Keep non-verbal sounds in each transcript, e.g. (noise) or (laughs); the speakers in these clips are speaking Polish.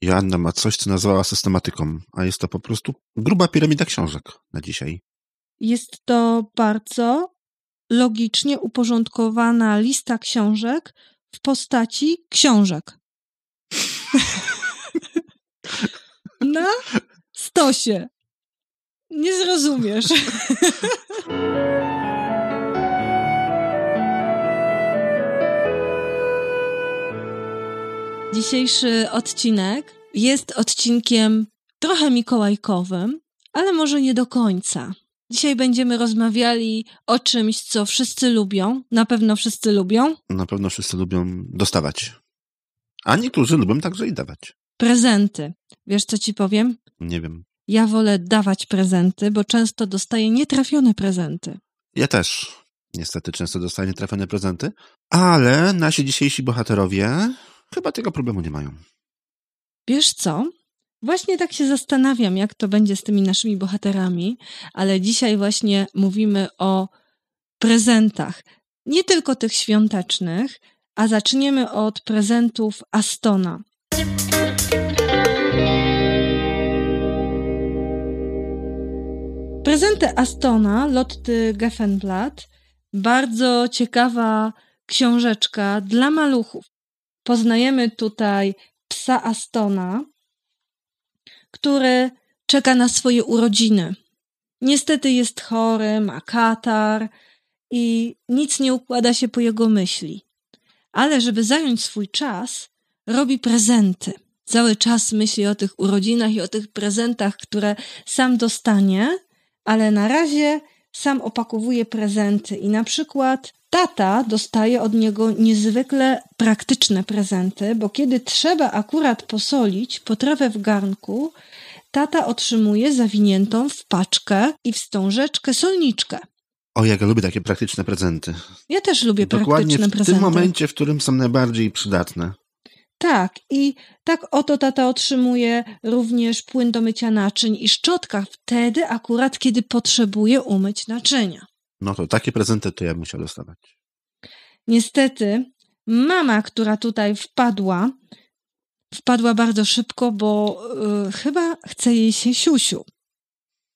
Joanna ma coś, co nazwała systematyką, a jest to po prostu gruba piramida książek na dzisiaj. Jest to bardzo logicznie uporządkowana lista książek w postaci książek. (laughs) na stosie. Nie zrozumiesz. (laughs) Dzisiejszy odcinek jest odcinkiem trochę mikołajkowym, ale może nie do końca. Dzisiaj będziemy rozmawiali o czymś, co wszyscy lubią. Na pewno wszyscy lubią. Na pewno wszyscy lubią dostawać. A niektórzy lubią także i dawać. Prezenty. Wiesz, co ci powiem? Nie wiem. Ja wolę dawać prezenty, bo często dostaję nietrafione prezenty. Ja też. Niestety często dostaję nietrafione prezenty, ale nasi dzisiejsi bohaterowie chyba tego problemu nie mają. Wiesz co? Właśnie tak się zastanawiam, jak to będzie z tymi naszymi bohaterami, ale dzisiaj właśnie mówimy o prezentach. Nie tylko tych świątecznych, a zaczniemy od prezentów Astona. Prezenty Astona, Lotty Geffenblatt, bardzo ciekawa książeczka dla maluchów. Poznajemy tutaj psa Astona, który czeka na swoje urodziny. Niestety jest chory, ma katar i nic nie układa się po jego myśli. Ale żeby zająć swój czas, robi prezenty. Cały czas myśli o tych urodzinach i o tych prezentach, które sam dostanie, ale na razie sam opakowuje prezenty i na przykład tata dostaje od niego niezwykle praktyczne prezenty, bo kiedy trzeba akurat posolić potrawę w garnku, tata otrzymuje zawiniętą w paczkę i wstążeczkę solniczkę. O, jak ja lubię takie praktyczne prezenty. Ja też lubię Dokładnie praktyczne w prezenty. tym momencie, w którym są najbardziej przydatne. Tak, i tak oto tata otrzymuje również płyn do mycia naczyń i szczotka wtedy akurat, kiedy potrzebuje umyć naczynia. No to takie prezenty to ja bym musiał dostawać. Niestety, mama, która tutaj wpadła, wpadła bardzo szybko, bo y, chyba chce jej się siusiu.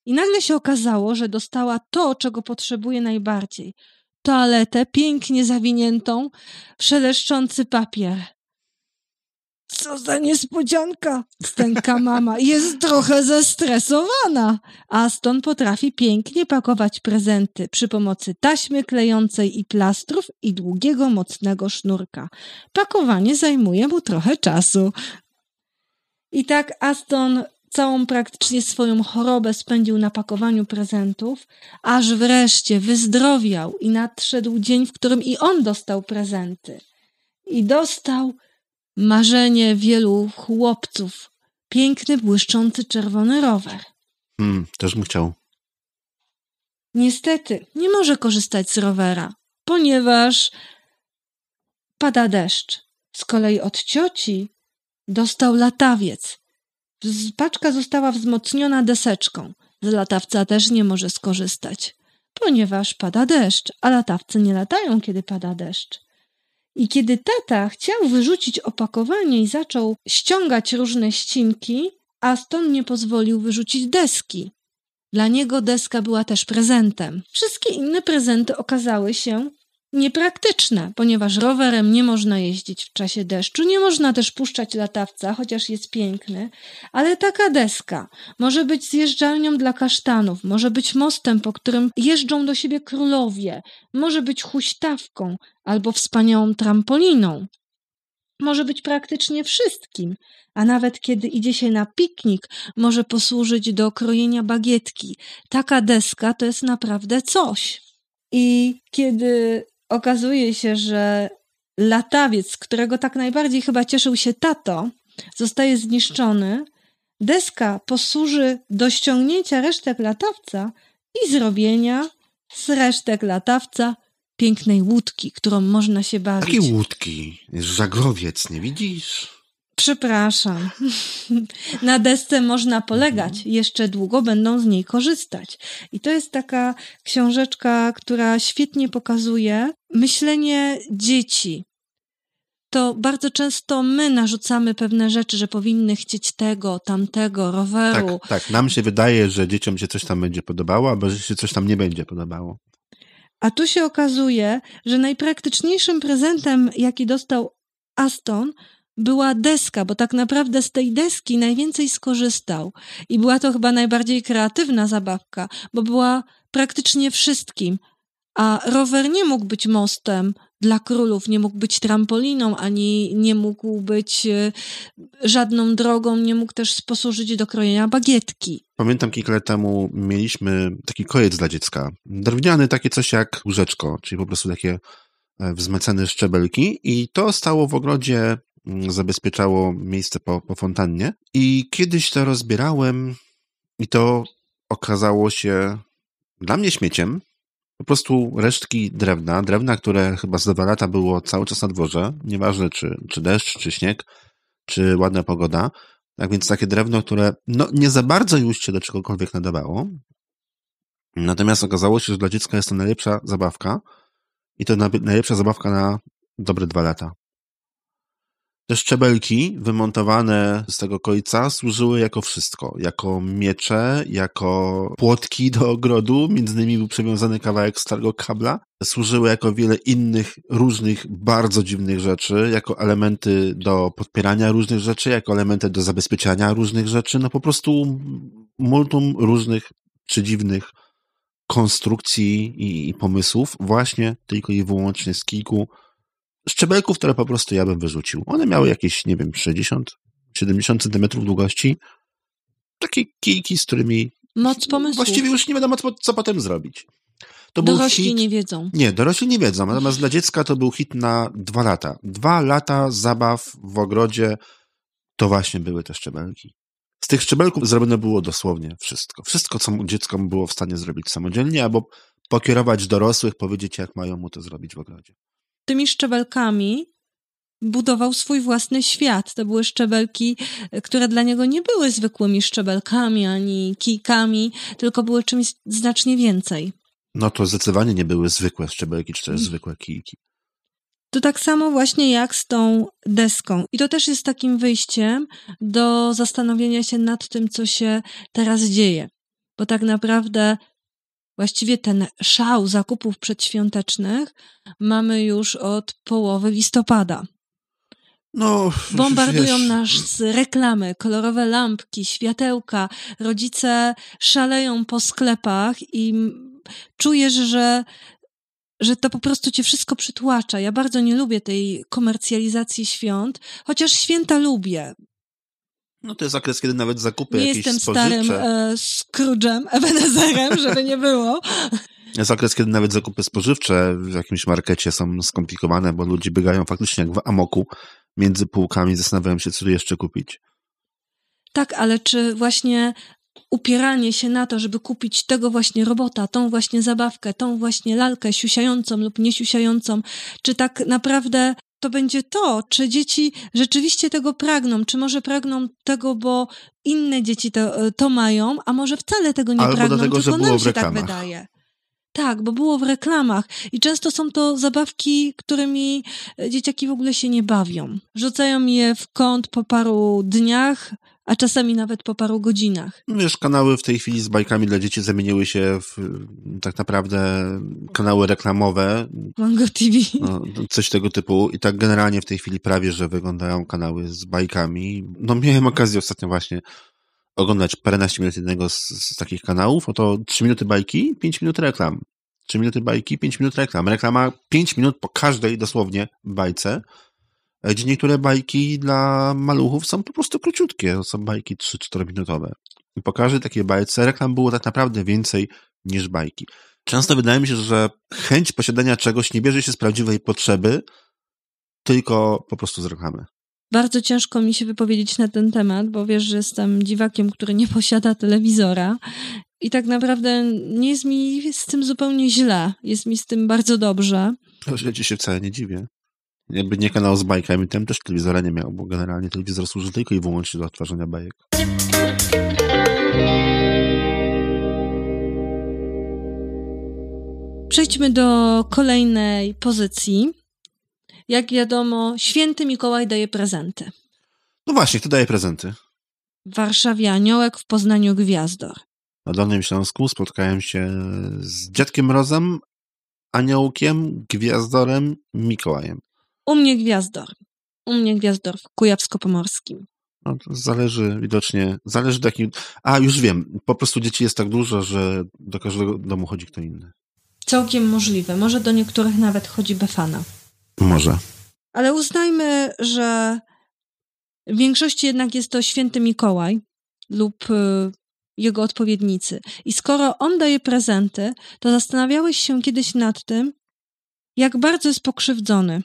I nagle się okazało, że dostała to, czego potrzebuje najbardziej. Toaletę pięknie zawiniętą, szeleszczący papier. Co za niespodzianka! Stęka mama. Jest trochę zestresowana. Aston potrafi pięknie pakować prezenty przy pomocy taśmy klejącej i plastrów i długiego, mocnego sznurka. Pakowanie zajmuje mu trochę czasu. I tak Aston całą praktycznie swoją chorobę spędził na pakowaniu prezentów, aż wreszcie wyzdrowiał i nadszedł dzień, w którym i on dostał prezenty. I dostał marzenie wielu chłopców. Piękny, błyszczący czerwony rower. Hmm, też bym chciał. Niestety, nie może korzystać z rowera, ponieważ pada deszcz. Z kolei od cioci dostał latawiec. Paczka została wzmocniona deseczką. Z latawca też nie może skorzystać, ponieważ pada deszcz, a latawce nie latają, kiedy pada deszcz. I kiedy tata chciał wyrzucić opakowanie i zaczął ściągać różne ścinki, Aston nie pozwolił wyrzucić deski. Dla niego deska była też prezentem. Wszystkie inne prezenty okazały się niepraktyczne, ponieważ rowerem nie można jeździć w czasie deszczu, nie można też puszczać latawca, chociaż jest piękny, ale taka deska może być zjeżdżalnią dla kasztanów, może być mostem, po którym jeżdżą do siebie królowie, może być huśtawką albo wspaniałą trampoliną. Może być praktycznie wszystkim, a nawet kiedy idzie się na piknik, może posłużyć do krojenia bagietki. Taka deska to jest naprawdę coś. I kiedy okazuje się, że latawiec, którego tak najbardziej chyba cieszył się tato, zostaje zniszczony, deska posłuży do ściągnięcia resztek latawca i zrobienia z resztek latawca pięknej łódki, którą można się bawić. Jakie łódki? Jest żagrowiec, nie widzisz? Przepraszam. Na desce można polegać, jeszcze długo będą z niej korzystać. I to jest taka książeczka, która świetnie pokazuje myślenie dzieci. to bardzo często my narzucamy pewne rzeczy, że powinny chcieć tego, tamtego, roweru. Tak, tak. Nam się wydaje, że dzieciom się coś tam będzie podobało, albo że się coś tam nie będzie podobało. A tu się okazuje, że najpraktyczniejszym prezentem, jaki dostał Aston, była deska, bo tak naprawdę z tej deski najwięcej skorzystał. I była to chyba najbardziej kreatywna zabawka, bo była praktycznie wszystkim. A rower nie mógł być mostem dla królów, nie mógł być trampoliną, ani nie mógł być e, żadną drogą, nie mógł też posłużyć do krojenia bagietki. Pamiętam kilka lat temu mieliśmy taki kojec dla dziecka. Drewniany, takie coś jak łóżeczko, czyli po prostu takie e, wzmacane szczebelki i to stało w ogrodzie, zabezpieczało miejsce po, po fontannie i kiedyś to rozbierałem i to okazało się dla mnie śmieciem, po prostu resztki drewna, drewna, które chyba z dwa lata było cały czas na dworze, nieważne czy, czy deszcz, czy śnieg, czy ładna pogoda. Tak więc takie drewno, które no, nie za bardzo już się do czegokolwiek nadawało. Natomiast okazało się, że dla dziecka jest to najlepsza zabawka i to najlepsza zabawka na dobre dwa lata. Te szczebelki wymontowane z tego końca służyły jako wszystko. Jako miecze, jako płotki do ogrodu, między innymi był przewiązany kawałek starego kabla. Służyły jako wiele innych, różnych, bardzo dziwnych rzeczy, jako elementy do podpierania różnych rzeczy, jako elementy do zabezpieczania różnych rzeczy. No po prostu multum różnych czy dziwnych konstrukcji i, i pomysłów, właśnie tylko i wyłącznie z kilku szczebelków, które po prostu ja bym wyrzucił. One miały jakieś, nie wiem, 60, 70 centymetrów długości. Takie kijki, z którymi Moc pomysłu. właściwie już nie wiadomo, co, co potem zrobić. To dorośli hit... nie wiedzą. Nie, dorośli nie wiedzą. Natomiast dla dziecka to był hit na dwa lata. Dwa lata zabaw w ogrodzie to właśnie były te szczebelki. Z tych szczebelków zrobione było dosłownie wszystko. Wszystko, co dziecko było w stanie zrobić samodzielnie, albo pokierować dorosłych, powiedzieć, jak mają mu to zrobić w ogrodzie tymi szczebelkami budował swój własny świat. To były szczebelki, które dla niego nie były zwykłymi szczebelkami ani kijkami, tylko były czymś znacznie więcej. No to zdecydowanie nie były zwykłe szczebelki, czy też mm. zwykłe kijki. To tak samo właśnie jak z tą deską. I to też jest takim wyjściem do zastanowienia się nad tym, co się teraz dzieje. Bo tak naprawdę Właściwie ten szał zakupów przedświątecznych mamy już od połowy listopada. No, Bombardują wiesz... nas reklamy, kolorowe lampki, światełka. Rodzice szaleją po sklepach i czujesz, że, że to po prostu cię wszystko przytłacza. Ja bardzo nie lubię tej komercjalizacji świąt, chociaż święta lubię. No to jest okres, kiedy nawet zakupy nie jakieś jestem starym e, Scrooge'em, (laughs) Ebenezerem, żeby nie było. Jest okres, kiedy nawet zakupy spożywcze w jakimś markecie są skomplikowane, bo ludzie biegają faktycznie jak w amoku między półkami, zastanawiają się, co tu jeszcze kupić. Tak, ale czy właśnie upieranie się na to, żeby kupić tego właśnie robota, tą właśnie zabawkę, tą właśnie lalkę siusiającą lub niesiusiającą, czy tak naprawdę to będzie to, czy dzieci rzeczywiście tego pragną, czy może pragną tego, bo inne dzieci to, e, to mają, a może wcale tego nie Albo pragną, do tego, tylko że było nam się tak wydaje. Tak, bo było w reklamach i często są to zabawki, którymi e, dzieciaki w ogóle się nie bawią. Rzucają je w kąt po paru dniach, a czasami nawet po paru godzinach. Wiesz, kanały w tej chwili z bajkami dla dzieci zamieniły się w tak naprawdę kanały reklamowe. Mango TV. No, coś tego typu. I tak generalnie w tej chwili prawie, że wyglądają kanały z bajkami. No miałem okazję ostatnio właśnie oglądać paręnaście minut jednego z, z takich kanałów. Oto trzy minuty bajki, pięć minut reklam. Trzy minuty bajki, pięć minut reklam. Reklama pięć minut po każdej dosłownie bajce gdzie niektóre bajki dla maluchów są po prostu króciutkie, to są bajki 3-4 minutowe. I po każdej takiej bajce reklam było tak naprawdę więcej niż bajki. Często wydaje mi się, że chęć posiadania czegoś nie bierze się z prawdziwej potrzeby, tylko po prostu z reklamy. Bardzo ciężko mi się wypowiedzieć na ten temat, bo wiesz, że jestem dziwakiem, który nie posiada telewizora i tak naprawdę nie jest mi z tym zupełnie źle. Jest mi z tym bardzo dobrze. Ja ci się wcale nie dziwię. Jakby nie kanał z bajkami, tam też telewizora nie miał, bo generalnie telewizor służy tylko i wyłącznie do odtwarzania bajek. Przejdźmy do kolejnej pozycji. Jak wiadomo, święty Mikołaj daje prezenty. No właśnie, kto daje prezenty? W Warszawie Aniołek, w Poznaniu Gwiazdor. Na Dolnym Śląsku spotkałem się z Dziadkiem Mrozem, Aniołkiem, Gwiazdorem, Mikołajem. U mnie Gwiazdor. U mnie Gwiazdor w Kujawsko-Pomorskim. No, to zależy widocznie, zależy do jakim... A, już wiem, po prostu dzieci jest tak dużo, że do każdego domu chodzi kto inny. Całkiem możliwe. Może do niektórych nawet chodzi Befana. Może. Ale uznajmy, że w większości jednak jest to święty Mikołaj lub y, jego odpowiednicy. I skoro on daje prezenty, to zastanawiałeś się kiedyś nad tym, jak bardzo jest pokrzywdzony.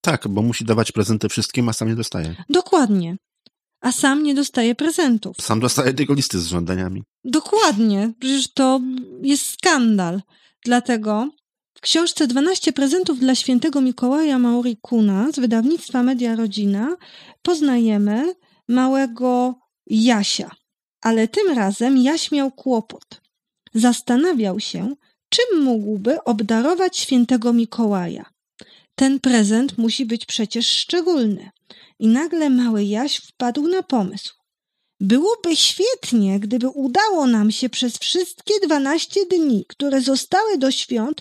Tak, bo musi dawać prezenty wszystkim, a sam nie dostaje. Dokładnie. A sam nie dostaje prezentów. Sam dostaje tylko listy z żądaniami. Dokładnie. Przecież to jest skandal. Dlatego w książce 12 prezentów dla świętego Mikołaja Mauri Kuna z wydawnictwa Media Rodzina poznajemy małego Jasia. Ale tym razem Jaś miał kłopot. Zastanawiał się, czym mógłby obdarować świętego Mikołaja. Ten prezent musi być przecież szczególny. I nagle mały Jaś wpadł na pomysł. Byłoby świetnie, gdyby udało nam się przez wszystkie dwanaście dni, które zostały do świąt,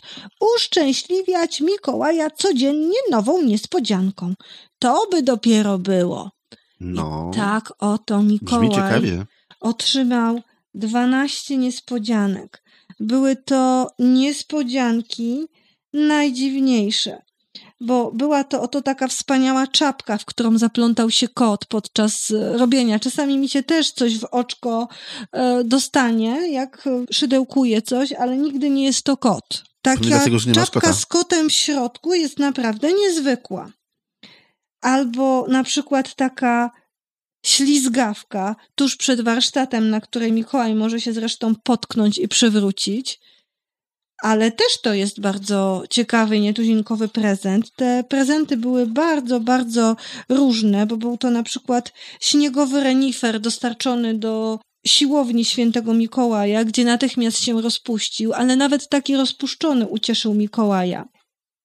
uszczęśliwiać Mikołaja codziennie nową niespodzianką. To by dopiero było. No, I tak oto Mikołaj otrzymał 12 niespodzianek. Były to niespodzianki najdziwniejsze, bo była to oto taka wspaniała czapka, w którą zaplątał się kot podczas e, robienia. Czasami mi się też coś w oczko e, dostanie, jak szydełkuje coś, ale nigdy nie jest to kot. Taka dlatego, czapka z kotem w środku jest naprawdę niezwykła. Albo na przykład taka ślizgawka tuż przed warsztatem, na której Mikołaj może się zresztą potknąć i przewrócić. Ale też to jest bardzo ciekawy, nietuzinkowy prezent. Te prezenty były bardzo, bardzo różne, bo był to na przykład śniegowy renifer dostarczony do siłowni świętego Mikołaja, gdzie natychmiast się rozpuścił, ale nawet taki rozpuszczony ucieszył Mikołaja.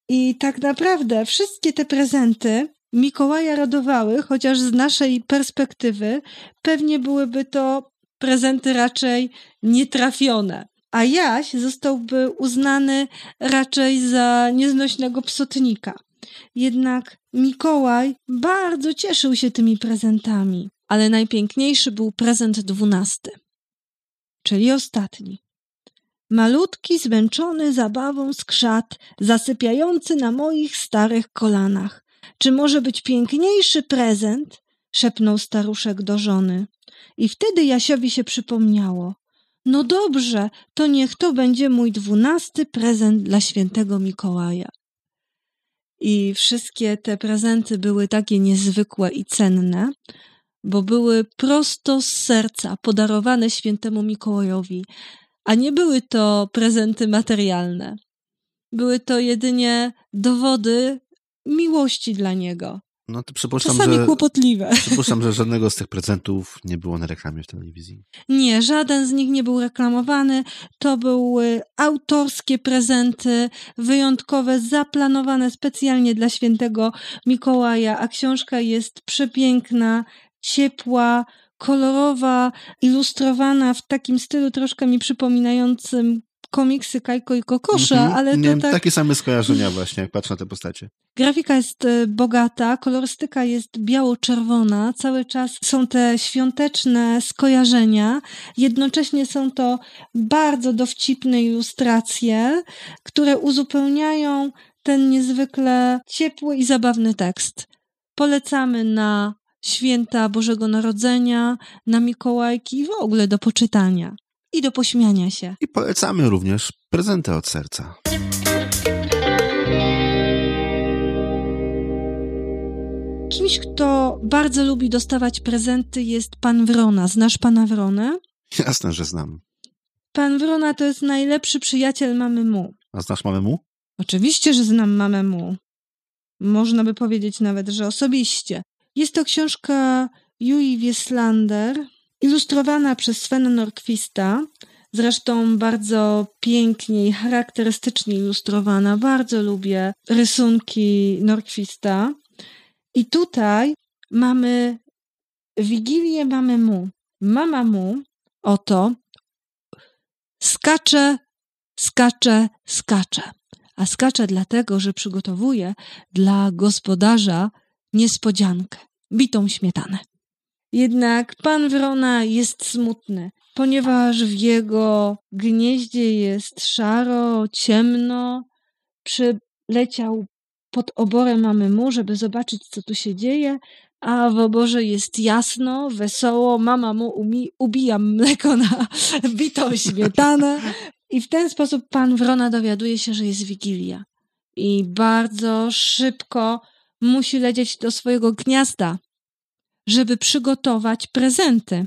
I tak naprawdę wszystkie te prezenty Mikołaja radowały, chociaż z naszej perspektywy pewnie byłyby to prezenty raczej nietrafione. A Jaś zostałby uznany raczej za nieznośnego psotnika. Jednak Mikołaj bardzo cieszył się tymi prezentami, ale najpiękniejszy był prezent dwunasty, czyli ostatni. Malutki, zmęczony zabawą skrzat, zasypiający na moich starych kolanach. Czy może być piękniejszy prezent? szepnął staruszek do żony. I wtedy Jasiowi się przypomniało. No dobrze, to niech to będzie mój dwunasty prezent dla świętego Mikołaja. I wszystkie te prezenty były takie niezwykłe i cenne, bo były prosto z serca podarowane świętemu Mikołajowi, a nie były to prezenty materialne. Były to jedynie dowody miłości dla niego. No to przypuszczam, Czasami że, kłopotliwe. (laughs) przypuszczam, że żadnego z tych prezentów nie było na reklamie w telewizji. Nie, żaden z nich nie był reklamowany. To były autorskie prezenty, wyjątkowe, zaplanowane specjalnie dla świętego Mikołaja, a książka jest przepiękna, ciepła, kolorowa, ilustrowana w takim stylu troszkę mi przypominającym komiksy Kajko i Kokosza, Mhm. ale to tak... takie same skojarzenia właśnie, jak patrzę na te postacie. Grafika jest e, bogata, kolorystyka jest biało-czerwona, cały czas są te świąteczne skojarzenia, jednocześnie są to bardzo dowcipne ilustracje, które uzupełniają ten niezwykle ciepły i zabawny tekst. Polecamy na święta Bożego Narodzenia, na Mikołajki i w ogóle do poczytania i do pośmiania się. I polecamy również prezenty od serca. Kimś, kto bardzo lubi dostawać prezenty jest pan Wrona. Znasz pana Wronę? Jasne, że znam. Pan Wrona to jest najlepszy przyjaciel mamy Mu. A znasz mamę mu? Oczywiście, że znam mamę Mu. Można by powiedzieć nawet, że osobiście. Jest to książka Jui Wieslander, ilustrowana przez Svena Norquista, Zresztą bardzo pięknie i charakterystycznie ilustrowana. Bardzo lubię rysunki Norquista. I tutaj mamy Wigilię mamy mu. Mama mu oto skacze, skacze, skacze. A skacze dlatego, że przygotowuje dla gospodarza niespodziankę bitą śmietanę. Jednak pan Wrona jest smutny, ponieważ w jego gnieździe jest szaro, ciemno. Przyleciał pod oborę mamy mu, żeby zobaczyć, co tu się dzieje, a w oborze jest jasno, wesoło, mama mu umi, ubija mleko na (laughs) bitą śmietanę i w ten sposób pan Wrona dowiaduje się, że jest Wigilia. I bardzo szybko musi lecieć do swojego gniazda, żeby przygotować prezenty.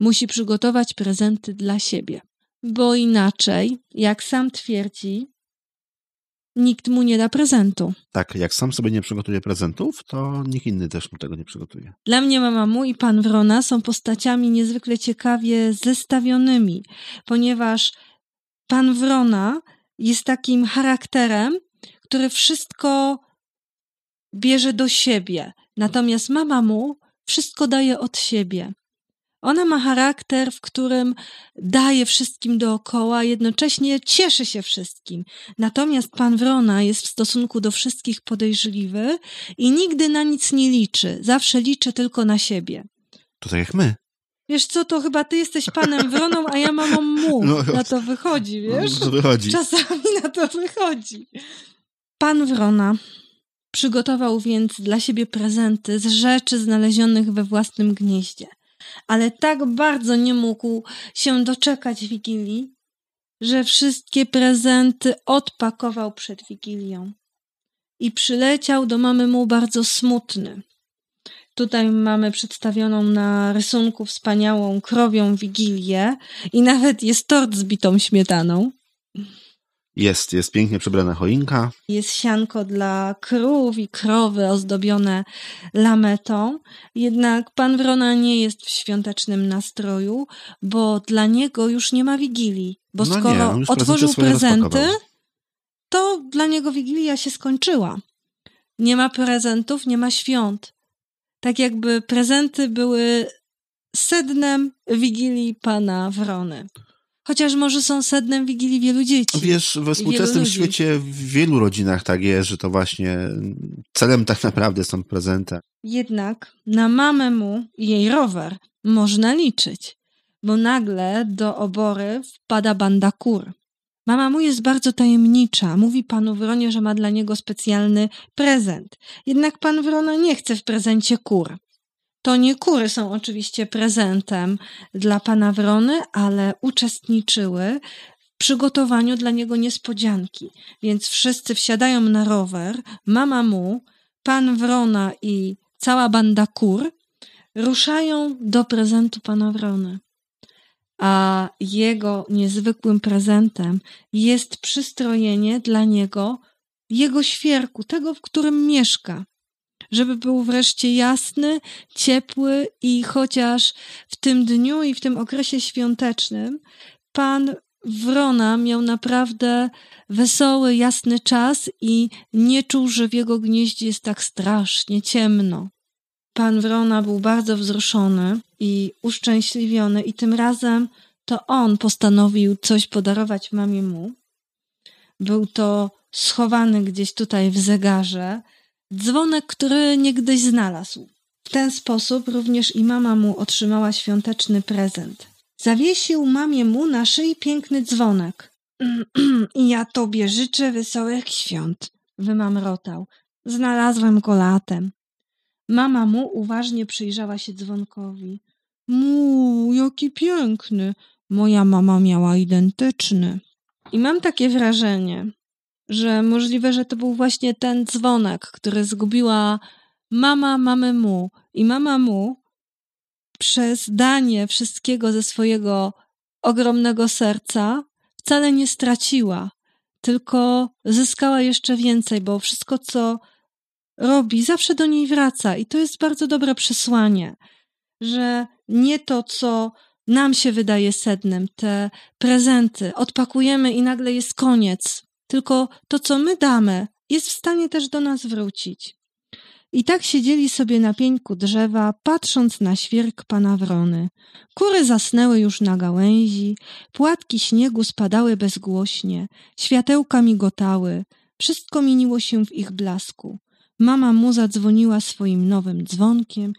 Musi przygotować prezenty dla siebie, bo inaczej, jak sam twierdzi, nikt mu nie da prezentu. Tak, jak sam sobie nie przygotuje prezentów, to nikt inny też mu tego nie przygotuje. Dla mnie mama mu i pan Wrona są postaciami niezwykle ciekawie zestawionymi, ponieważ pan Wrona jest takim charakterem, który wszystko bierze do siebie, natomiast mama mu wszystko daje od siebie. Ona ma charakter, w którym daje wszystkim dookoła, jednocześnie cieszy się wszystkim. Natomiast pan Wrona jest w stosunku do wszystkich podejrzliwy i nigdy na nic nie liczy. Zawsze liczy tylko na siebie. To tak jak my. Wiesz co, to chyba ty jesteś panem Wroną, a ja mamą mu. (laughs) No, na to wychodzi, wiesz? To wychodzi. Czasami na to wychodzi. Pan Wrona przygotował więc dla siebie prezenty z rzeczy znalezionych we własnym gnieździe ale tak bardzo nie mógł się doczekać Wigilii, że wszystkie prezenty odpakował przed Wigilią. I przyleciał do mamy mu bardzo smutny. Tutaj mamy przedstawioną na rysunku wspaniałą krowią Wigilię i nawet jest tort z bitą śmietaną. Jest, jest pięknie przebrana choinka. Jest sianko dla krów i krowy ozdobione lametą. Jednak pan Wrona nie jest w świątecznym nastroju, bo dla niego już nie ma wigilii. Bo no skoro nie, otworzył prezenty, to dla niego wigilia się skończyła. Nie ma prezentów, nie ma świąt. Tak jakby prezenty były sednem wigilii pana Wrony. Chociaż może są sednem Wigilii wielu dzieci. Wiesz, we współczesnym świecie w wielu rodzinach tak jest, że to właśnie celem tak naprawdę są prezenty. Jednak na mamę mu i jej rower można liczyć, bo nagle do obory wpada banda kur. Mama mu jest bardzo tajemnicza. Mówi panu Wronie, że ma dla niego specjalny prezent. Jednak pan Wrona nie chce w prezencie kur. To nie kury są oczywiście prezentem dla pana Wrony, ale uczestniczyły przygotowaniu dla niego niespodzianki. Więc wszyscy wsiadają na rower, mama mu, pan Wrona i cała banda kur ruszają do prezentu pana Wrony. A jego niezwykłym prezentem jest przystrojenie dla niego jego świerku, tego, w którym mieszka żeby był wreszcie jasny, ciepły i chociaż w tym dniu i w tym okresie świątecznym Pan Wrona miał naprawdę wesoły, jasny czas i nie czuł, że w jego gnieździe jest tak strasznie ciemno. Pan Wrona był bardzo wzruszony i uszczęśliwiony i tym razem to on postanowił coś podarować mamie mu. Był to schowany gdzieś tutaj w zegarze dzwonek, który niegdyś znalazł. W ten sposób również i mama mu otrzymała świąteczny prezent. Zawiesił mamie mu na szyi piękny dzwonek. (clears throat) Ja tobie życzę wesołych świąt, wymamrotał. Znalazłem go latem. Mama mu uważnie przyjrzała się dzwonkowi. Mu, jaki piękny. Moja mama miała identyczny. I mam takie wrażenie, że możliwe, że to był właśnie ten dzwonek, który zgubiła mama mamy mu. I mama mu przez danie wszystkiego ze swojego ogromnego serca wcale nie straciła, tylko zyskała jeszcze więcej, bo wszystko, co robi, zawsze do niej wraca. I to jest bardzo dobre przesłanie, że nie to, co nam się wydaje sednem, te prezenty. Odpakujemy i nagle jest koniec. Tylko to, co my damy, jest w stanie też do nas wrócić. I tak siedzieli sobie na pieńku drzewa, patrząc na świerk pana Wrony. Kury zasnęły już na gałęzi, płatki śniegu spadały bezgłośnie, światełka migotały, wszystko mieniło się w ich blasku. Mama mu zadzwoniła swoim nowym dzwonkiem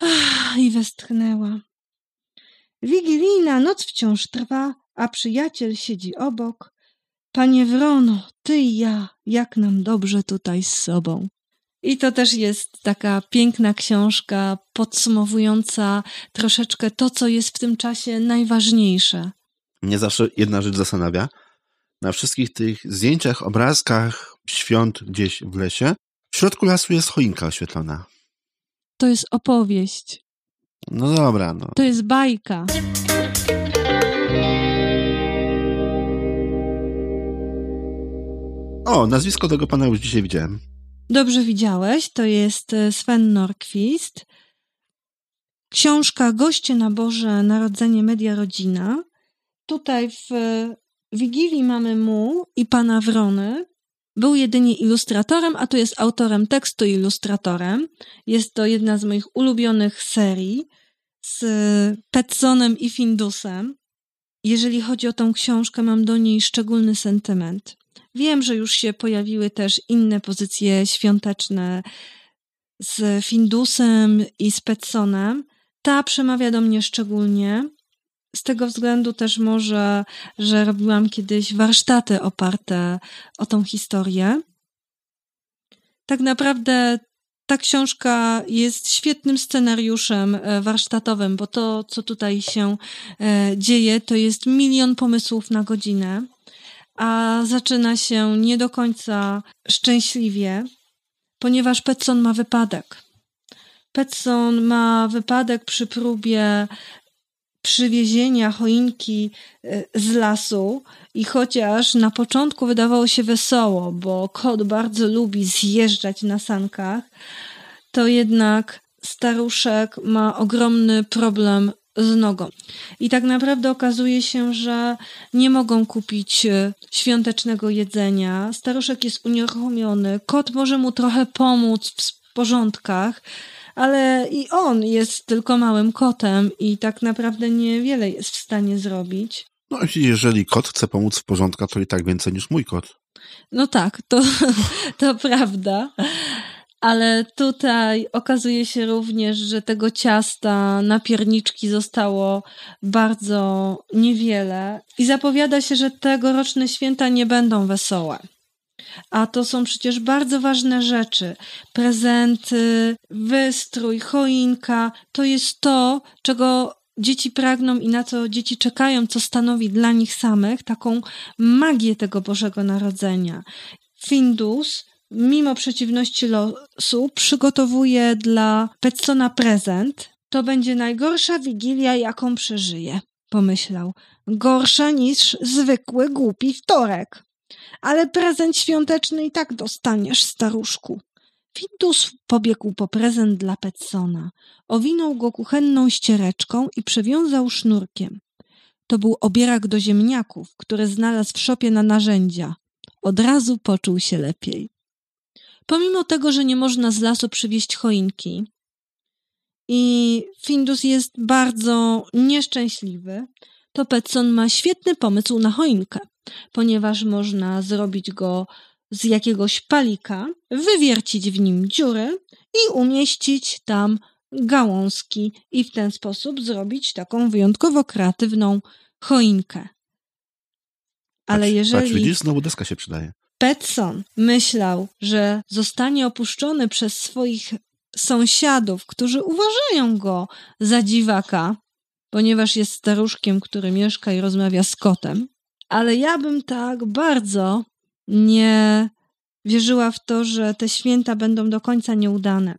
ach, i westchnęła. Wigilijna noc wciąż trwa, a przyjaciel siedzi obok. Panie Wrono, ty i ja, jak nam dobrze tutaj z sobą. I to też jest taka piękna książka podsumowująca troszeczkę to, co jest w tym czasie najważniejsze. Mnie zawsze jedna rzecz zastanawia. Na wszystkich tych zdjęciach, obrazkach świąt gdzieś w lesie, w środku lasu jest choinka oświetlona. To jest opowieść. No dobra, no. To jest bajka. O, nazwisko tego pana już dzisiaj widziałem. Dobrze widziałeś, to jest e, Sven Norquist. Książka Goście na Boże Narodzenie Media Rodzina. Tutaj w Wigilii mamy mu i pana Wrony. Był jedynie ilustratorem, a tu jest autorem tekstu i ilustratorem. Jest to jedna z moich ulubionych serii z Petsonem i Findusem. Jeżeli chodzi o tą książkę, mam do niej szczególny sentyment. Wiem, że już się pojawiły też inne pozycje świąteczne z Findusem i z Petsonem. Ta przemawia do mnie szczególnie. Z tego względu też może, że robiłam kiedyś warsztaty oparte o tą historię. Tak naprawdę ta książka jest świetnym scenariuszem e, warsztatowym, bo to, co tutaj się e, dzieje, to jest milion pomysłów na godzinę a zaczyna się nie do końca szczęśliwie, ponieważ Petson ma wypadek. Petson ma wypadek przy próbie przywiezienia choinki e, z lasu i chociaż na początku wydawało się wesoło, bo kot bardzo lubi zjeżdżać na sankach, to jednak staruszek ma ogromny problem z nogą. I tak naprawdę okazuje się, że nie mogą kupić e, świątecznego jedzenia. Staruszek jest unieruchomiony, kot może mu trochę pomóc w porządkach, ale i on jest tylko małym kotem i tak naprawdę niewiele jest w stanie zrobić. No, jeżeli kot chce pomóc w porządkach, to i tak więcej niż mój kot. No tak, to, (laughs) to prawda ale tutaj okazuje się również, że tego ciasta na pierniczki zostało bardzo niewiele i zapowiada się, że tegoroczne święta nie będą wesołe. A to są przecież bardzo ważne rzeczy. Prezenty, wystrój, choinka to jest to, czego dzieci pragną i na co dzieci czekają, co stanowi dla nich samych taką magię tego Bożego Narodzenia. Findus mimo przeciwności losu, przygotowuje dla Petsona prezent. To będzie najgorsza wigilia, jaką przeżyje, pomyślał. Gorsza niż zwykły głupi wtorek. Ale prezent świąteczny i tak dostaniesz, staruszku. Findus pobiegł po prezent dla Petsona. Owinął go kuchenną ściereczką i przewiązał sznurkiem. To był obierak do ziemniaków, który znalazł w szopie na narzędzia. Od razu poczuł się lepiej. Pomimo tego, że nie można z lasu przywieźć choinki i Findus jest bardzo nieszczęśliwy, to Petson ma świetny pomysł na choinkę, ponieważ można zrobić go z jakiegoś palika, wywiercić w nim dziury i umieścić tam gałązki i w ten sposób zrobić taką wyjątkowo kreatywną choinkę. Ale patrz, jeżeli. Patrz, widzisz, znowu deska się przydaje. Petson myślał, że zostanie opuszczony przez swoich sąsiadów, którzy uważają go za dziwaka, ponieważ jest staruszkiem, który mieszka i rozmawia z kotem. Ale ja bym tak bardzo nie wierzyła w to, że te święta będą do końca nieudane.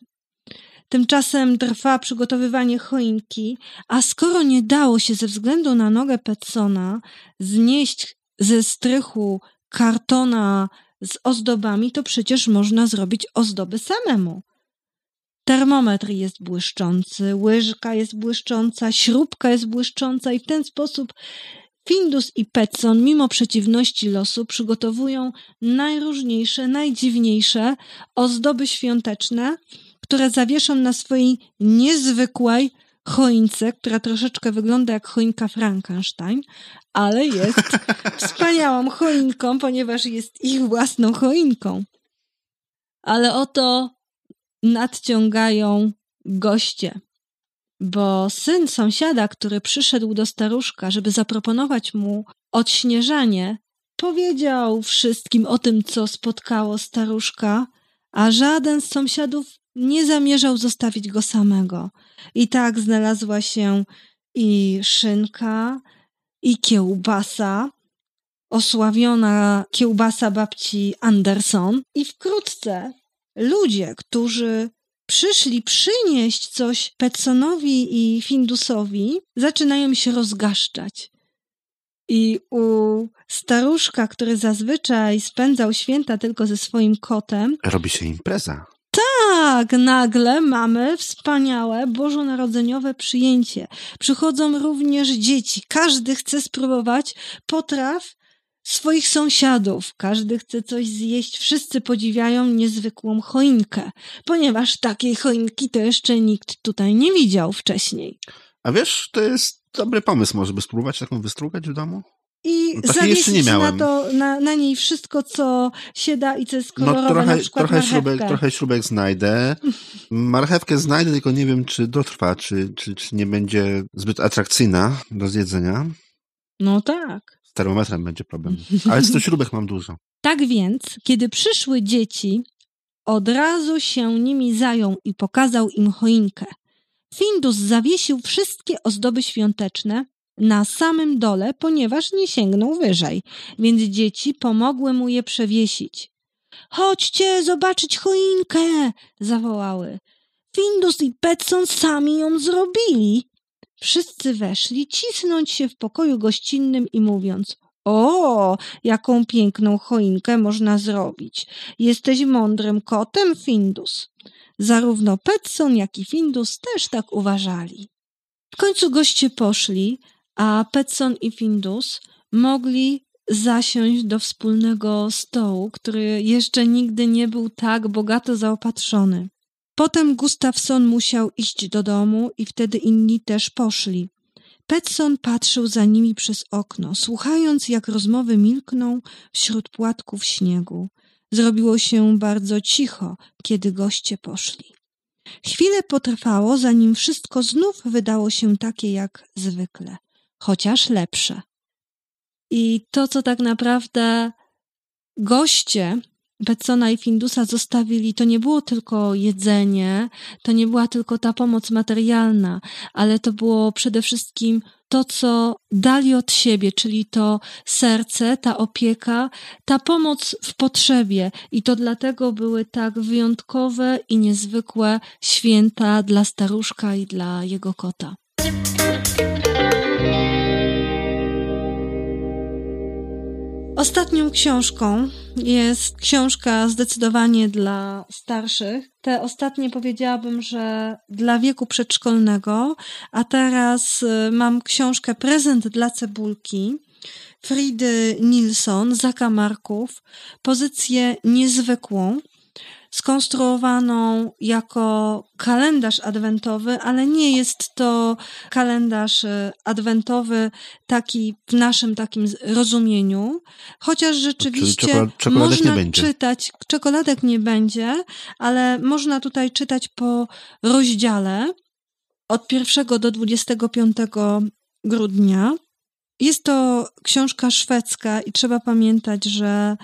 Tymczasem trwa przygotowywanie choinki, a skoro nie dało się ze względu na nogę Petsona znieść ze strychu kartona z ozdobami, to przecież można zrobić ozdoby samemu. Termometr jest błyszczący, łyżka jest błyszcząca, śrubka jest błyszcząca i w ten sposób Findus i Petson, mimo przeciwności losu, przygotowują najróżniejsze, najdziwniejsze ozdoby świąteczne, które zawieszą na swojej niezwykłej choince, która troszeczkę wygląda jak choinka Frankenstein, ale jest (laughs) wspaniałą choinką, ponieważ jest ich własną choinką. Ale oto nadciągają goście, bo syn sąsiada, który przyszedł do staruszka, żeby zaproponować mu odśnieżanie, powiedział wszystkim o tym, co spotkało staruszka, a żaden z sąsiadów nie zamierzał zostawić go samego. I tak znalazła się i szynka, i kiełbasa, osławiona kiełbasa babci Anderson. I wkrótce ludzie, którzy przyszli przynieść coś Petsonowi i Findusowi, zaczynają się rozgaszczać. I u staruszka, który zazwyczaj spędzał święta tylko ze swoim kotem, robi się impreza. Tak, nagle mamy wspaniałe bożonarodzeniowe przyjęcie. Przychodzą również dzieci. Każdy chce spróbować potraw swoich sąsiadów. Każdy chce coś zjeść. Wszyscy podziwiają niezwykłą choinkę, ponieważ takiej choinki to jeszcze nikt tutaj nie widział wcześniej. A wiesz, to jest dobry pomysł może, by spróbować taką wystrugać w domu? I no, zawiesić na, to, na, na niej wszystko, co się da i co jest no, kolorowe, no, trochę, na przykład trochę śrubek, trochę śrubek znajdę. (laughs) Marchewkę znajdę, tylko nie wiem, czy dotrwa, czy, czy, czy nie będzie zbyt atrakcyjna do zjedzenia. No tak. Z termometrem będzie problem. Ale z tych (laughs) śrubek mam dużo. Tak więc, kiedy przyszły dzieci, od razu się nimi zajął i pokazał im choinkę. Findus zawiesił wszystkie ozdoby świąteczne, na samym dole, ponieważ nie sięgnął wyżej, więc dzieci pomogły mu je przewiesić. Chodźcie zobaczyć choinkę! zawołały. Findus i Petson sami ją zrobili. Wszyscy weszli cisnąć się w pokoju gościnnym i mówiąc o, jaką piękną choinkę można zrobić. Jesteś mądrym kotem, Findus. Zarówno Petson, jak i Findus też tak uważali. W końcu goście poszli, a Petson i Findus mogli zasiąść do wspólnego stołu, który jeszcze nigdy nie był tak bogato zaopatrzony. Potem Gustafson musiał iść do domu i wtedy inni też poszli. Petson patrzył za nimi przez okno, słuchając jak rozmowy milkną wśród płatków śniegu. Zrobiło się bardzo cicho, kiedy goście poszli. Chwilę potrwało, zanim wszystko znów wydało się takie jak zwykle chociaż lepsze. I to, co tak naprawdę goście Betsona i Findusa zostawili, to nie było tylko jedzenie, to nie była tylko ta pomoc materialna, ale to było przede wszystkim to, co dali od siebie, czyli to serce, ta opieka, ta pomoc w potrzebie. I to dlatego były tak wyjątkowe i niezwykłe święta dla staruszka i dla jego kota. Ostatnią książką jest książka zdecydowanie dla starszych. Te ostatnie powiedziałabym, że dla wieku przedszkolnego, a teraz y, mam książkę Prezent dla cebulki. Fridy Nilsson, zakamarków, pozycję niezwykłą skonstruowaną jako kalendarz adwentowy, ale nie jest to kalendarz e, adwentowy taki w naszym takim rozumieniu, chociaż rzeczywiście czekolad, można czytać, czekoladek nie będzie, ale można tutaj czytać po rozdziale od 1 do 25 grudnia. Jest to książka szwedzka i trzeba pamiętać, że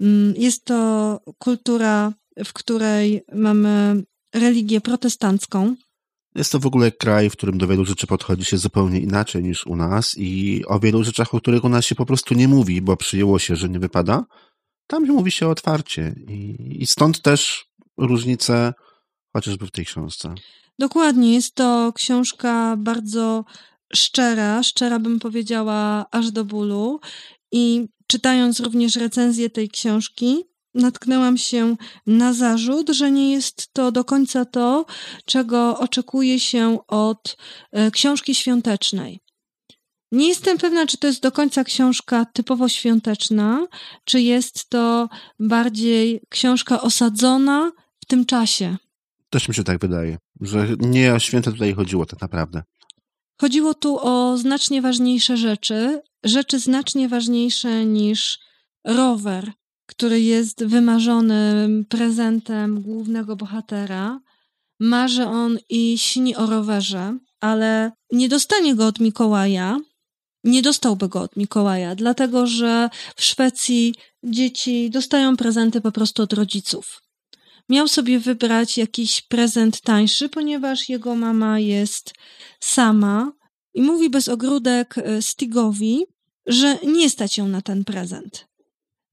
mm, jest to kultura w której mamy religię protestancką. Jest to w ogóle kraj, w którym do wielu rzeczy podchodzi się zupełnie inaczej niż u nas i o wielu rzeczach, o których u nas się po prostu nie mówi, bo przyjęło się, że nie wypada, tam mówi się otwarcie i, i stąd też różnice chociażby w tej książce. Dokładnie, jest to książka bardzo szczera, szczera bym powiedziała aż do bólu i czytając również recenzję tej książki, natknęłam się na zarzut, że nie jest to do końca to, czego oczekuje się od e, książki świątecznej. Nie jestem pewna, czy to jest do końca książka typowo świąteczna, czy jest to bardziej książka osadzona w tym czasie. Też mi się tak wydaje, że nie o święta tutaj chodziło tak naprawdę. Chodziło tu o znacznie ważniejsze rzeczy, rzeczy znacznie ważniejsze niż rower, który jest wymarzonym prezentem głównego bohatera. Marzy on i śni o rowerze, ale nie dostanie go od Mikołaja. Nie dostałby go od Mikołaja, dlatego że w Szwecji dzieci dostają prezenty po prostu od rodziców. Miał sobie wybrać jakiś prezent tańszy, ponieważ jego mama jest sama i mówi bez ogródek e, Stigowi, że nie stać ją na ten prezent.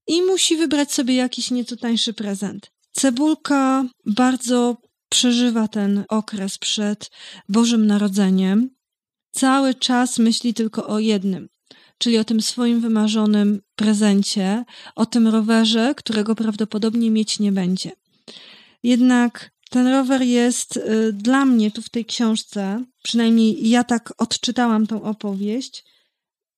I musi wybrać sobie jakiś nieco tańszy prezent. Cebulka bardzo przeżywa ten okres przed Bożym Narodzeniem. Cały czas myśli tylko o jednym, czyli o tym swoim wymarzonym prezencie, o tym rowerze, którego prawdopodobnie mieć nie będzie. Jednak ten rower jest y, dla mnie tu w tej książce, przynajmniej ja tak odczytałam tą opowieść,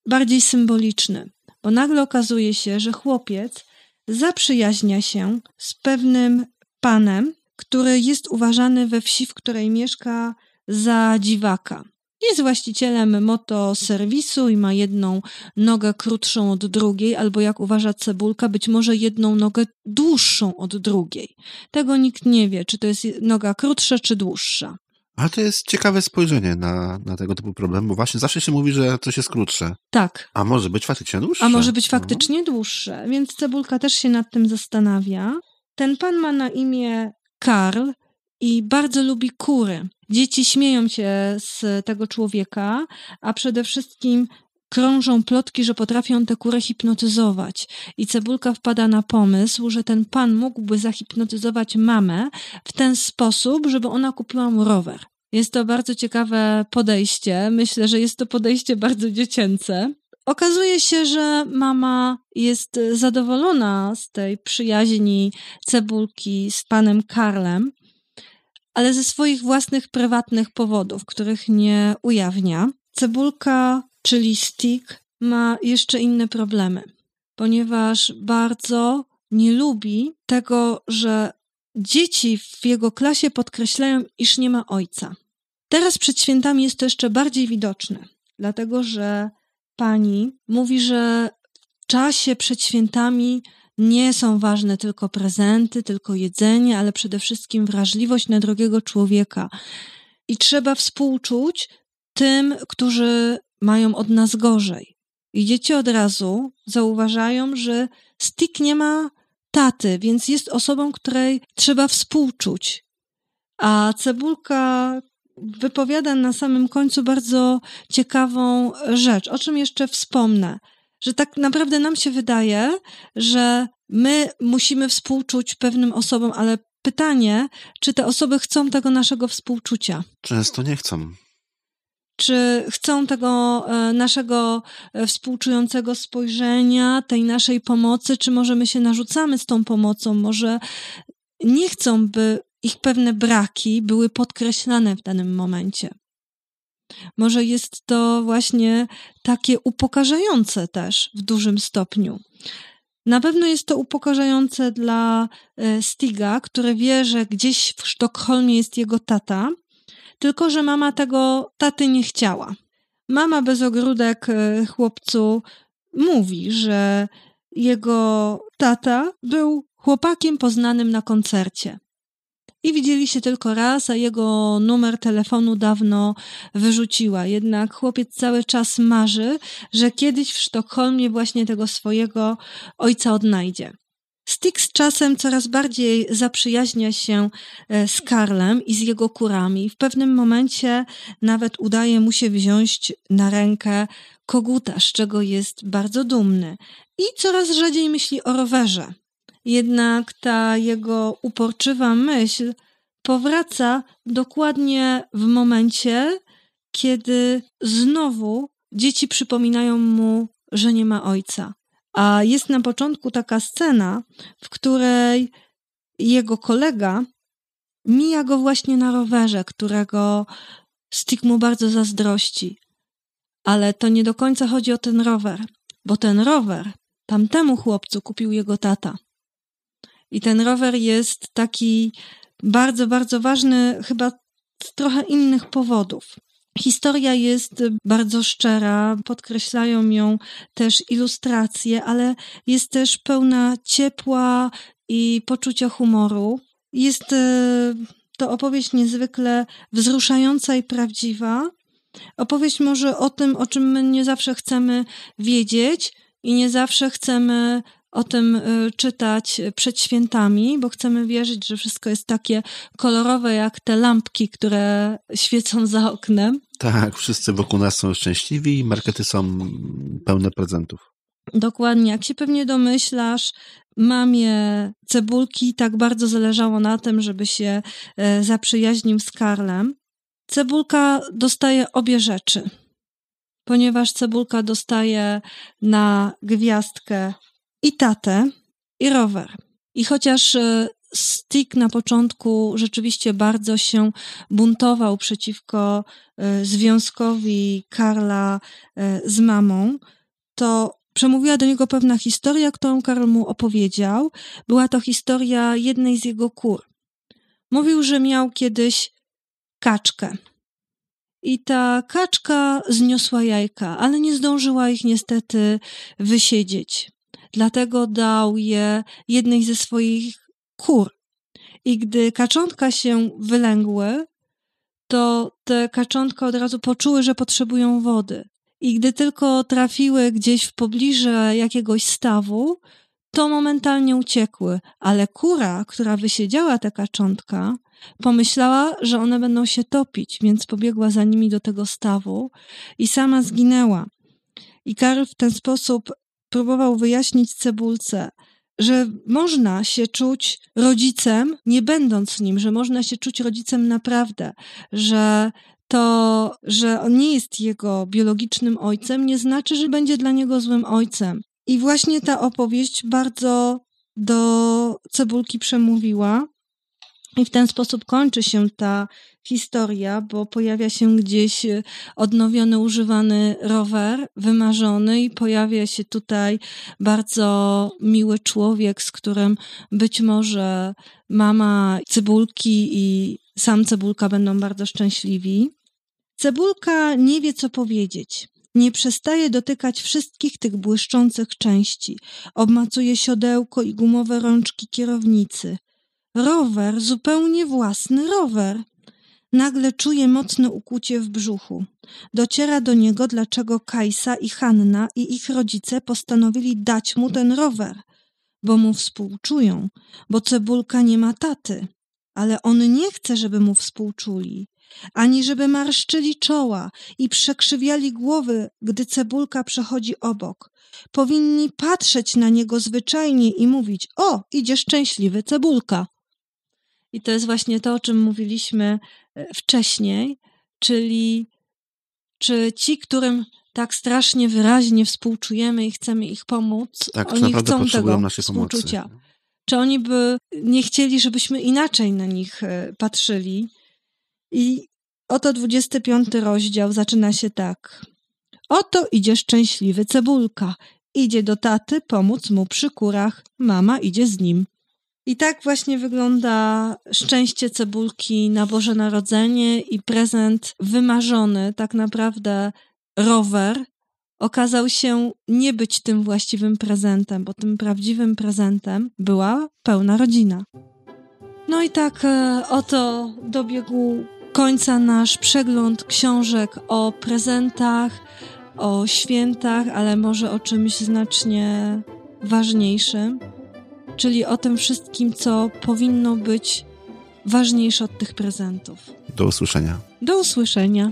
bardziej symboliczny, bo nagle okazuje się, że chłopiec zaprzyjaźnia się z pewnym panem, który jest uważany we wsi, w której mieszka za dziwaka. Jest właścicielem motoserwisu i ma jedną nogę krótszą od drugiej, albo jak uważa cebulka, być może jedną nogę dłuższą od drugiej. Tego nikt nie wie, czy to jest noga krótsza, czy dłuższa. A to jest ciekawe spojrzenie na, na tego typu problem, bo właśnie zawsze się mówi, że coś jest krótsze. Tak. A może być faktycznie dłuższe. A może być faktycznie dłuższe, więc cebulka też się nad tym zastanawia. Ten pan ma na imię Karl i bardzo lubi kury. Dzieci śmieją się z tego człowieka, a przede wszystkim krążą plotki, że potrafią tę kurę hipnotyzować. I cebulka wpada na pomysł, że ten pan mógłby zahipnotyzować mamę w ten sposób, żeby ona kupiła mu rower. Jest to bardzo ciekawe podejście. Myślę, że jest to podejście bardzo dziecięce. Okazuje się, że mama jest zadowolona z tej przyjaźni cebulki z panem Karlem, ale ze swoich własnych prywatnych powodów, których nie ujawnia. Cebulka, czyli Stick, ma jeszcze inne problemy, ponieważ bardzo nie lubi tego, że dzieci w jego klasie podkreślają, iż nie ma ojca. Teraz przed świętami jest to jeszcze bardziej widoczne, dlatego że pani mówi, że w czasie przed świętami nie są ważne tylko prezenty, tylko jedzenie, ale przede wszystkim wrażliwość na drugiego człowieka. I trzeba współczuć tym, którzy mają od nas gorzej. I dzieci od razu zauważają, że Stick nie ma taty, więc jest osobą, której trzeba współczuć. A cebulka wypowiada na samym końcu bardzo ciekawą rzecz, o czym jeszcze wspomnę że tak naprawdę nam się wydaje, że my musimy współczuć pewnym osobom, ale pytanie, czy te osoby chcą tego naszego współczucia? Często nie chcą. Czy chcą tego e, naszego e, współczującego spojrzenia, tej naszej pomocy, czy może my się narzucamy z tą pomocą? Może nie chcą, by ich pewne braki były podkreślane w danym momencie. Może jest to właśnie takie upokarzające też w dużym stopniu. Na pewno jest to upokarzające dla e, Stiga, który wie, że gdzieś w Sztokholmie jest jego tata, tylko że mama tego taty nie chciała. Mama bez ogródek e, chłopcu mówi, że jego tata był chłopakiem poznanym na koncercie i widzieli się tylko raz, a jego numer telefonu dawno wyrzuciła. Jednak chłopiec cały czas marzy, że kiedyś w Sztokholmie właśnie tego swojego ojca odnajdzie. Stick z czasem coraz bardziej zaprzyjaźnia się e, z Karlem i z jego kurami. W pewnym momencie nawet udaje mu się wziąć na rękę koguta, z czego jest bardzo dumny. I coraz rzadziej myśli o rowerze. Jednak ta jego uporczywa myśl powraca dokładnie w momencie, kiedy znowu dzieci przypominają mu, że nie ma ojca. A jest na początku taka scena, w której jego kolega mija go właśnie na rowerze, którego Stick mu bardzo zazdrości. Ale to nie do końca chodzi o ten rower, bo ten rower tamtemu chłopcu kupił jego tata. I ten rower jest taki bardzo, bardzo ważny, chyba z trochę innych powodów. Historia jest bardzo szczera, podkreślają ją też ilustracje, ale jest też pełna ciepła i poczucia humoru. Jest e, to opowieść niezwykle wzruszająca i prawdziwa. Opowieść może o tym, o czym my nie zawsze chcemy wiedzieć i nie zawsze chcemy o tym y, czytać przed świętami, bo chcemy wierzyć, że wszystko jest takie kolorowe jak te lampki, które świecą za oknem. Tak, wszyscy wokół nas są szczęśliwi i markety są pełne prezentów. Dokładnie. Jak się pewnie domyślasz, mamie cebulki tak bardzo zależało na tym, żeby się e, zaprzyjaźnił z Karlem. Cebulka dostaje obie rzeczy, ponieważ cebulka dostaje na gwiazdkę i tatę, i rower. I chociaż e, Stick na początku rzeczywiście bardzo się buntował przeciwko e, związkowi Karla e, z mamą, to przemówiła do niego pewna historia, którą Karl mu opowiedział. Była to historia jednej z jego kur. Mówił, że miał kiedyś kaczkę. I ta kaczka zniosła jajka, ale nie zdążyła ich niestety wysiedzieć dlatego dał je jednej ze swoich kur. I gdy kaczątka się wylęgły, to te kaczątka od razu poczuły, że potrzebują wody. I gdy tylko trafiły gdzieś w pobliże jakiegoś stawu, to momentalnie uciekły, ale kura, która wysiedziała te kaczątka, pomyślała, że one będą się topić, więc pobiegła za nimi do tego stawu i sama zginęła. I Karl w ten sposób próbował wyjaśnić cebulce, że można się czuć rodzicem, nie będąc nim, że można się czuć rodzicem naprawdę, że to, że on nie jest jego biologicznym ojcem, nie znaczy, że będzie dla niego złym ojcem. I właśnie ta opowieść bardzo do cebulki przemówiła. I w ten sposób kończy się ta historia, bo pojawia się gdzieś e, odnowiony, używany rower, wymarzony, i pojawia się tutaj bardzo miły człowiek, z którym być może mama cebulki i sam cebulka będą bardzo szczęśliwi. Cebulka nie wie, co powiedzieć. Nie przestaje dotykać wszystkich tych błyszczących części. Obmacuje siodełko i gumowe rączki kierownicy. Rower, zupełnie własny rower. Nagle czuje mocne ukłucie w brzuchu. Dociera do niego, dlaczego Kajsa i Hanna i ich rodzice postanowili dać mu ten rower. Bo mu współczują, bo cebulka nie ma taty. Ale on nie chce, żeby mu współczuli, ani żeby marszczyli czoła i przekrzywiali głowy, gdy cebulka przechodzi obok. Powinni patrzeć na niego zwyczajnie i mówić: O, idzie szczęśliwy cebulka. I to jest właśnie to, o czym mówiliśmy e, wcześniej, czyli czy ci, którym tak strasznie wyraźnie współczujemy i chcemy ich pomóc, tak, oni chcą tego naszej współczucia. Pomocy. Czy oni by nie chcieli, żebyśmy inaczej na nich e, patrzyli? I oto 25 rozdział zaczyna się tak. Oto idzie szczęśliwy cebulka. Idzie do taty pomóc mu przy kurach. Mama idzie z nim. I tak właśnie wygląda szczęście cebulki na Boże Narodzenie i prezent wymarzony, tak naprawdę rower, okazał się nie być tym właściwym prezentem, bo tym prawdziwym prezentem była pełna rodzina. No i tak e, oto dobiegł końca nasz przegląd książek o prezentach, o świętach, ale może o czymś znacznie ważniejszym czyli o tym wszystkim, co powinno być ważniejsze od tych prezentów. Do usłyszenia. Do usłyszenia.